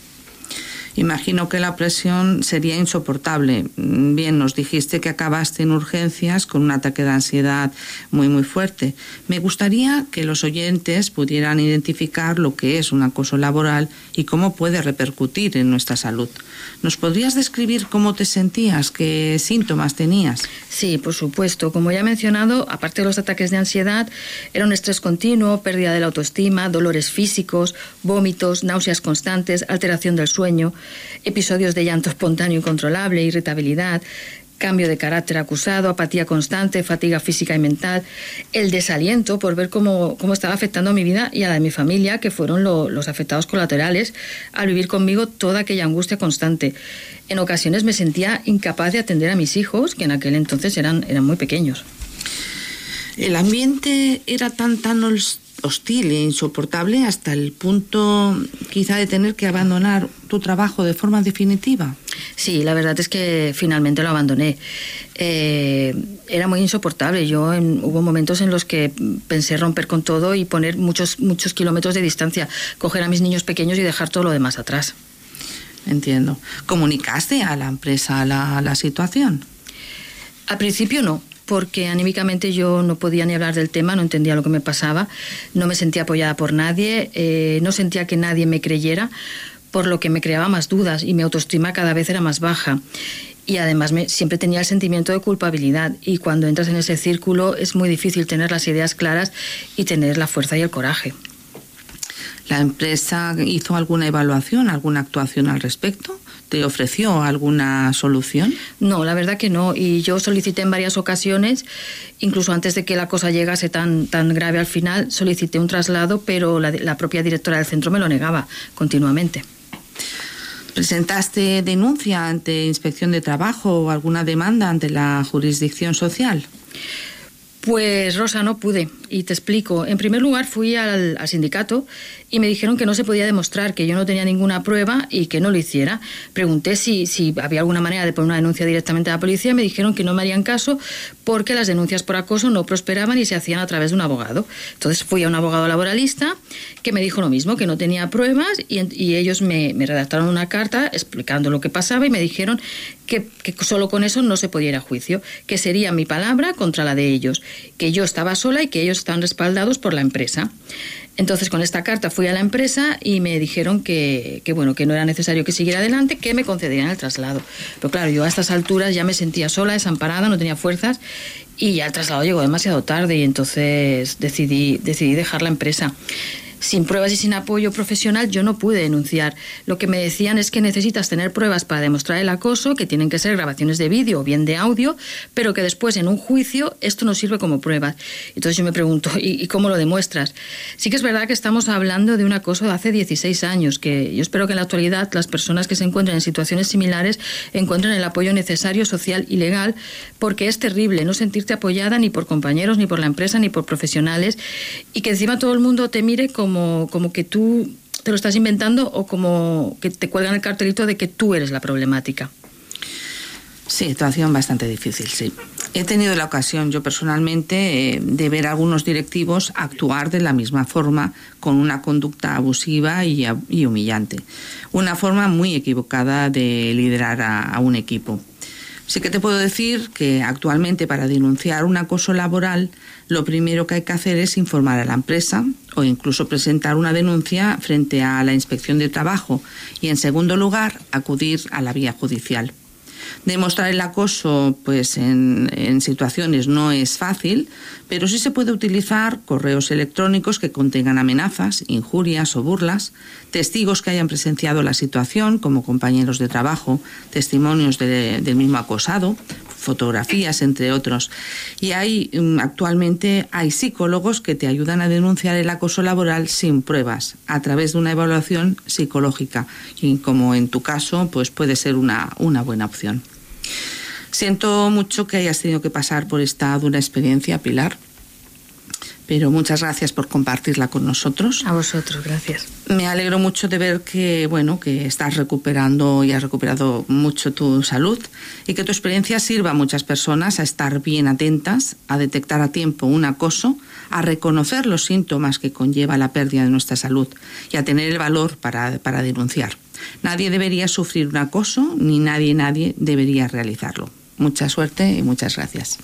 Imagino que la presión sería insoportable. Bien, nos dijiste que acabaste en urgencias con un ataque de ansiedad muy, muy fuerte. Me gustaría que los oyentes pudieran identificar lo que es un acoso laboral y cómo puede repercutir en nuestra salud. ¿Nos podrías describir cómo te sentías? ¿Qué síntomas tenías? Sí, por supuesto. Como ya he mencionado, aparte de los ataques de ansiedad, era un estrés continuo, pérdida de la autoestima, dolores físicos, vómitos, náuseas constantes, alteración del sueño episodios de llanto espontáneo incontrolable, irritabilidad, cambio de carácter acusado, apatía constante, fatiga física y mental, el desaliento por ver cómo, cómo estaba afectando a mi vida y a la de mi familia, que fueron lo, los afectados colaterales, al vivir conmigo toda aquella angustia constante. En ocasiones me sentía incapaz de atender a mis hijos, que en aquel entonces eran, eran muy pequeños. El ambiente era tan, tan hostil e insoportable hasta el punto quizá de tener que abandonar tu trabajo de forma definitiva? Sí, la verdad es que finalmente lo abandoné. Eh, era muy insoportable. Yo en, hubo momentos en los que pensé romper con todo y poner muchos, muchos kilómetros de distancia, coger a mis niños pequeños y dejar todo lo demás atrás. Entiendo. ¿Comunicaste a la empresa la, la situación? Al principio no porque anímicamente yo no podía ni hablar del tema, no entendía lo que me pasaba, no me sentía apoyada por nadie, eh, no sentía que nadie me creyera, por lo que me creaba más dudas y mi autoestima cada vez era más baja. Y además siempre tenía el sentimiento de culpabilidad y cuando entras en ese círculo es muy difícil tener las ideas claras y tener la fuerza y el coraje. ¿La empresa hizo alguna evaluación, alguna actuación al respecto? ¿Te ofreció alguna solución? No, la verdad que no. Y yo solicité en varias ocasiones, incluso antes de que la cosa llegase tan, tan grave al final, solicité un traslado, pero la, la propia directora del centro me lo negaba continuamente. ¿Presentaste denuncia ante Inspección de Trabajo o alguna demanda ante la jurisdicción social? Pues Rosa, no pude. Y te explico. En primer lugar, fui al, sindicato y me dijeron que no se podía demostrar, que yo no tenía ninguna prueba y que no lo hiciera. Pregunté si, si había alguna manera de poner una denuncia directamente a la policía y me dijeron que no me harían caso porque las denuncias por acoso no prosperaban y se hacían a través de un abogado. Entonces fui a un abogado laboralista que me dijo lo mismo, que no tenía pruebas y, y ellos me, me, redactaron una carta explicando lo que pasaba y me dijeron que, solo con eso no se podía ir a juicio, que sería mi palabra contra la de ellos, que yo estaba sola y que ellos están respaldados por la empresa. Entonces, con esta carta fui a la empresa y me dijeron que, que, bueno, que no era necesario que siguiera adelante, que me concederían el traslado. Pero claro, yo a estas alturas ya me sentía sola, desamparada, no tenía fuerzas y ya el traslado llegó demasiado tarde y entonces decidí, decidí dejar la empresa sin pruebas y sin apoyo profesional yo no pude denunciar. Lo que me decían es que necesitas tener pruebas para demostrar el acoso, que tienen que ser grabaciones de vídeo o bien de audio, pero que después en un juicio esto no sirve como prueba. Entonces yo me pregunto, ¿y, cómo lo demuestras? Sí que es verdad que estamos hablando de un acoso de hace 16 años, que yo espero que en la actualidad las personas que se encuentren en situaciones similares encuentren el apoyo necesario, social y legal, porque es terrible no sentirte apoyada ni por compañeros, ni por la empresa, ni por profesionales, y que encima todo el mundo te mire como como, que tú te lo estás inventando o como que te cuelgan el cartelito de que tú eres la problemática. Sí, situación bastante difícil, sí. He tenido la ocasión yo personalmente eh, de ver a algunos directivos actuar de la misma forma con una conducta abusiva y, y humillante. Una forma muy equivocada de liderar a, a un equipo. Sí que te puedo decir que actualmente para denunciar un acoso laboral lo primero que hay que hacer es informar a la empresa o incluso presentar una denuncia frente a la inspección de trabajo y en segundo lugar acudir a la vía judicial. Demostrar el acoso pues en, situaciones no es fácil, pero sí se puede utilizar correos electrónicos que contengan amenazas, injurias o burlas, testigos que hayan presenciado la situación, como compañeros de trabajo, testimonios de, del mismo acosado, fotografías, entre otros. Y hay actualmente hay psicólogos que te ayudan a denunciar el acoso laboral sin pruebas, a través de una evaluación psicológica. Y como en tu caso, pues puede ser una, una buena opción. Siento mucho que hayas tenido que pasar por esta dura experiencia, Pilar pero muchas gracias por compartirla con nosotros. A vosotros, gracias. Me alegro mucho de ver que, bueno, que estás recuperando y has recuperado mucho tu salud y que tu experiencia sirva a muchas personas a estar bien atentas, a detectar a tiempo un acoso, a reconocer los síntomas que conlleva la pérdida de nuestra salud y a tener el valor para, para denunciar. Nadie debería sufrir un acoso ni nadie, nadie debería realizarlo. Mucha suerte y muchas gracias.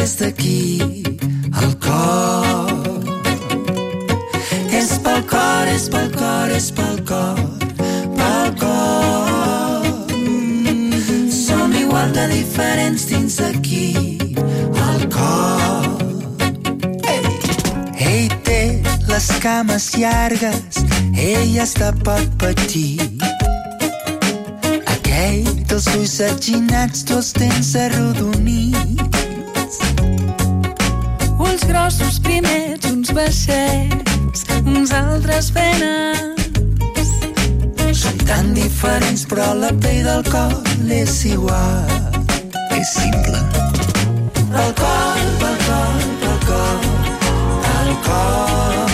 Des d'aquí al cor. És pel cor, és pel cor, és pel cor, pel cor. Som igual de diferents dins d'aquí al cor. Ell té les cames llargues, ell està pot patir. Aquell dels ulls atginats, tu els tens arrodonits grossos primers, uns baixets, uns altres venes. Són tan diferents, però la pell del cor és igual. És simple. El cor, el cor, el cor, el cor.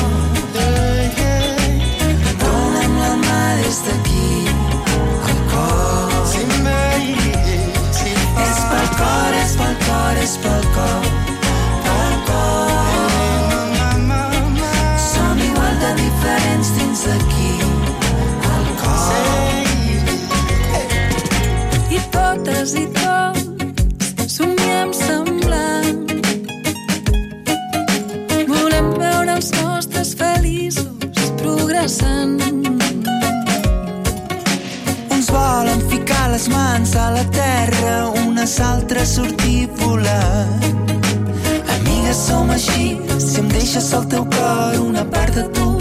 Totes i somiem semblant. Volem veure els nostres feliços progressant. Uns volen ficar les mans a la terra, unes altres sortir volant som així. Si em deixes el teu cor, una part de tu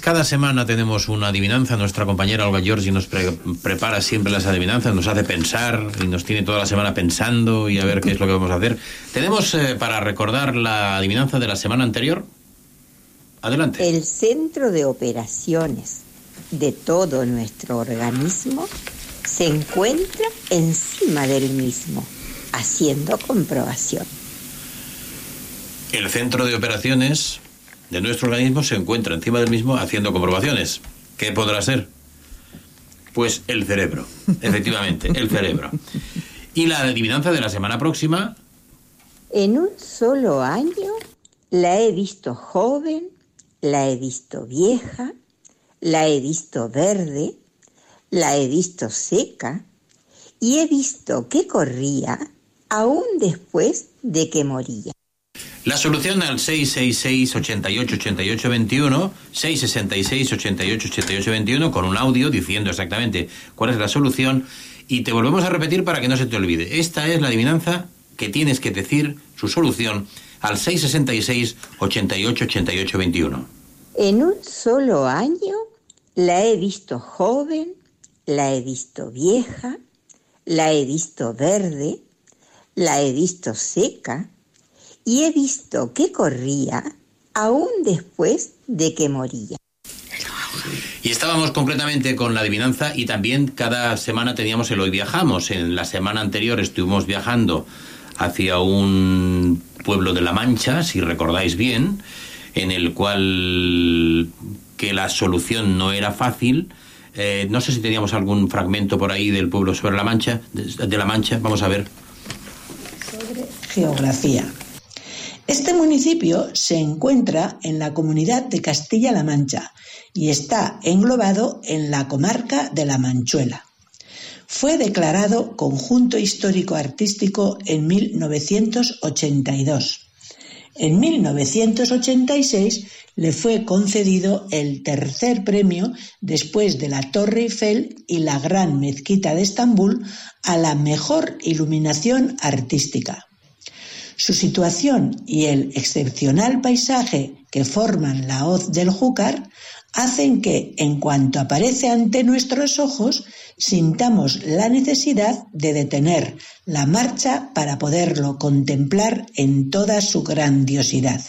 Cada semana tenemos una adivinanza. Nuestra compañera Olga Giorgi nos pre- prepara siempre las adivinanzas, nos hace pensar y nos tiene toda la semana pensando y a ver qué es lo que vamos a hacer. Tenemos eh, para recordar la adivinanza de la semana anterior. Adelante. El centro de operaciones de todo nuestro organismo se encuentra encima del mismo, haciendo comprobación. El centro de operaciones de nuestro organismo se encuentra encima del mismo haciendo comprobaciones. ¿Qué podrá ser? Pues el cerebro, efectivamente, el cerebro. Y la adivinanza de la semana próxima, En un solo año la he visto joven, la he visto vieja, la he visto verde, la he visto seca y he visto que corría aún después de que moría. La solución al 666 88 88 21, 666 88 88 21 con un audio diciendo exactamente cuál es la solución y te volvemos a repetir para que no se te olvide. Esta es la adivinanza que tienes que decir su solución al 666 88 88 21. En un solo año la he visto joven, la he visto vieja, la he visto verde, la he visto seca y he visto que corría aún después de que moría. Y estábamos completamente con la adivinanza y también cada semana teníamos el hoy viajamos. En la semana anterior estuvimos viajando hacia un pueblo de La Mancha, si recordáis bien, en el cual que la solución no era fácil. Eh, no sé si teníamos algún fragmento por ahí del pueblo sobre La Mancha, de, de La Mancha, vamos a ver. Geografía. Este municipio se encuentra en la comunidad de Castilla-La Mancha y está englobado en la comarca de La Manchuela. Fue declarado conjunto histórico artístico en 1982. En 1986 le fue concedido el tercer premio después de la Torre Eiffel y la Gran Mezquita de Estambul a la mejor iluminación artística. Su situación y el excepcional paisaje que forman la hoz del Júcar hacen que, en cuanto aparece ante nuestros ojos, sintamos la necesidad de detener la marcha para poderlo contemplar en toda su grandiosidad.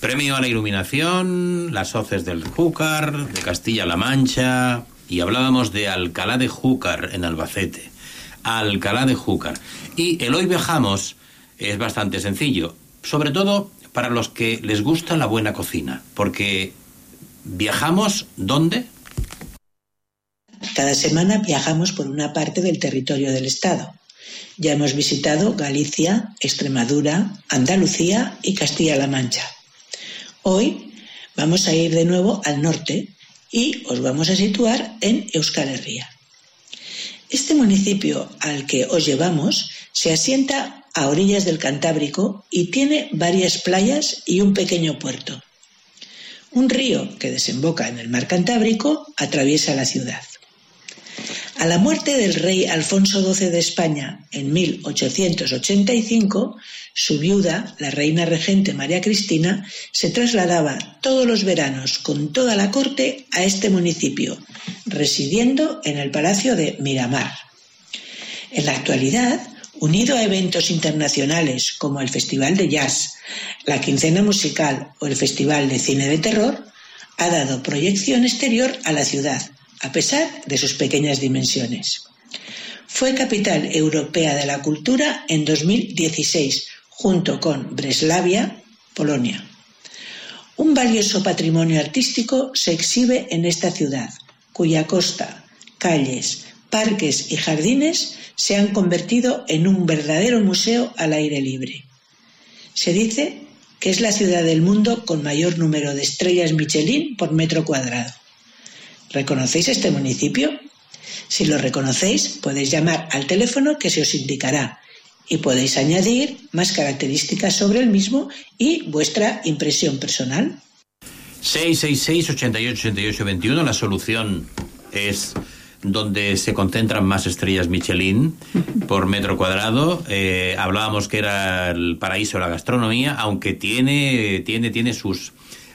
Premio a la iluminación, las hoces del Júcar, de Castilla-La Mancha, y hablábamos de Alcalá de Júcar en Albacete. Alcalá de Júcar. Y el hoy viajamos es bastante sencillo, sobre todo para los que les gusta la buena cocina, porque viajamos ¿dónde? Cada semana viajamos por una parte del territorio del Estado. Ya hemos visitado Galicia, Extremadura, Andalucía y Castilla-La Mancha. Hoy vamos a ir de nuevo al norte y os vamos a situar en Euskal Herria. Este municipio al que os llevamos se asienta a orillas del Cantábrico y tiene varias playas y un pequeño puerto. Un río que desemboca en el mar Cantábrico atraviesa la ciudad. A la muerte del rey Alfonso XII de España en 1885, su viuda, la reina regente María Cristina, se trasladaba todos los veranos con toda la corte a este municipio, residiendo en el Palacio de Miramar. En la actualidad, unido a eventos internacionales como el Festival de Jazz, la Quincena Musical o el Festival de Cine de Terror, ha dado proyección exterior a la ciudad, a pesar de sus pequeñas dimensiones. Fue capital europea de la cultura en 2016, junto con Breslavia, Polonia. Un valioso patrimonio artístico se exhibe en esta ciudad, cuya costa, calles, parques y jardines se han convertido en un verdadero museo al aire libre. Se dice que es la ciudad del mundo con mayor número de estrellas Michelin por metro cuadrado. ¿Reconocéis este municipio? Si lo reconocéis, podéis llamar al teléfono que se os indicará y podéis añadir más características sobre el mismo y vuestra impresión personal. 666 88 88 21 la solución es donde se concentran más estrellas Michelin por metro cuadrado. Eh, hablábamos que era el paraíso de la gastronomía, aunque tiene, tiene, tiene sus,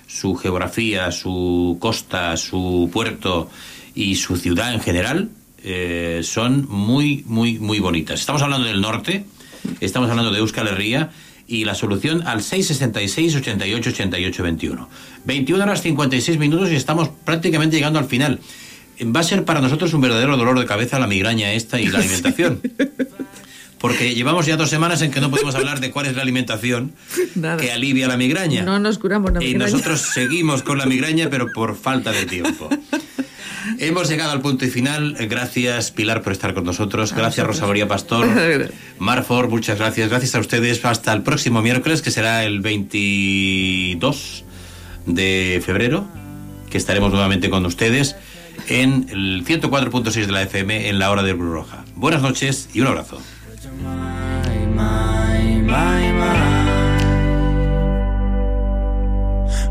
su geografía, su costa, su puerto y su ciudad en general. eh, son muy, muy, muy bonitas. Estamos hablando del norte, estamos hablando de Euskal Herria y la solución al 666 88 88 21. 21 horas 56 minutos y estamos prácticamente llegando al final. Va a ser para nosotros un verdadero dolor de cabeza la migraña esta y la alimentación. Porque llevamos ya dos semanas en que no podemos hablar de cuál es la alimentación Nada. que alivia la migraña. No nos curamos la y nosotros seguimos con la migraña, pero por falta de tiempo. Hemos llegado al punto y final. Gracias, Pilar, por estar con nosotros. Gracias, Rosa María Pastor. Marfor, muchas gracias. Gracias a ustedes. Hasta el próximo miércoles, que será el 22 de febrero, que estaremos nuevamente con ustedes en el 104.6 de la FM en la hora de Cruz Roja. Buenas noches y un abrazo.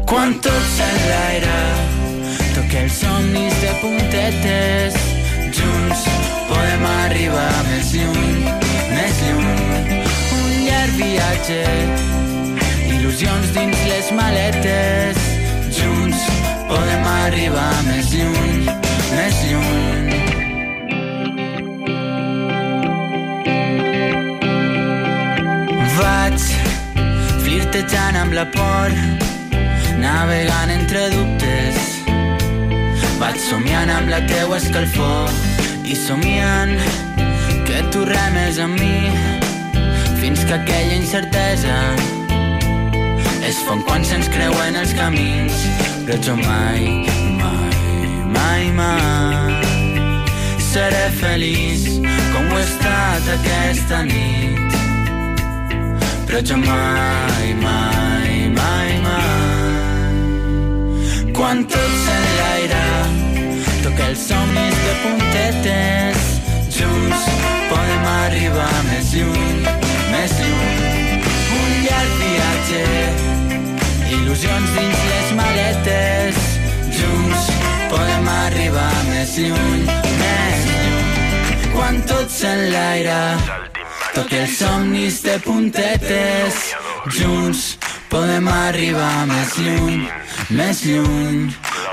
Quan tot s'enlaira, toca els somnis de puntetes. Junts podem arribar més lluny, més lluny. Un llarg il·lusions dins les maletes. Junts podem arribar més lluny, més lluny. Vaig flirtejant amb la por, navegant entre dubtes. Vaig somiant amb la teua escalfor i somiant que tu remes amb mi fins que aquella incertesa es fon quan se'ns creuen els camins però jo mai, mai, mai, mai seré feliç com ho he estat aquesta nit. Però jo mai, mai, mai, mai. Quan tot s'enlaira toca els somnis de puntetes. Junts podem arribar més lluny més lluny. Un llarg viatge il·lusions dins les maletes. Junts podem arribar més lluny més lluny. Quan tot s'enlaira toca els somnis de puntetes junts podem arribar més lluny més lluny.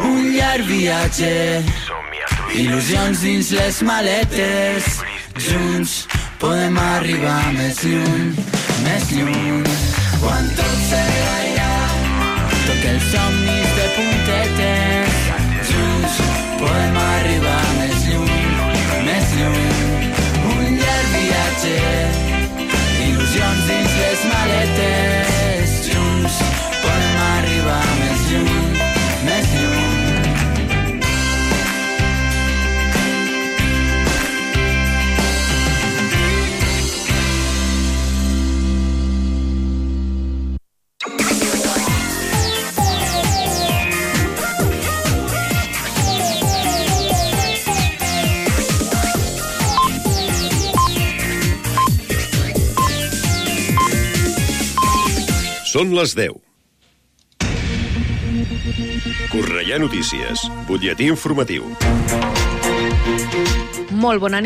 Un llarg viatge il·lusions dins les maletes junts podem arribar més lluny més lluny. Quan tot s'enlaira toca els somnis de puntetes podem arribar més lluny més lluny un llarg viatge il·lusions dins les maletes Són les 10. Correia Notícies, butlletí informatiu. Molt bona nit.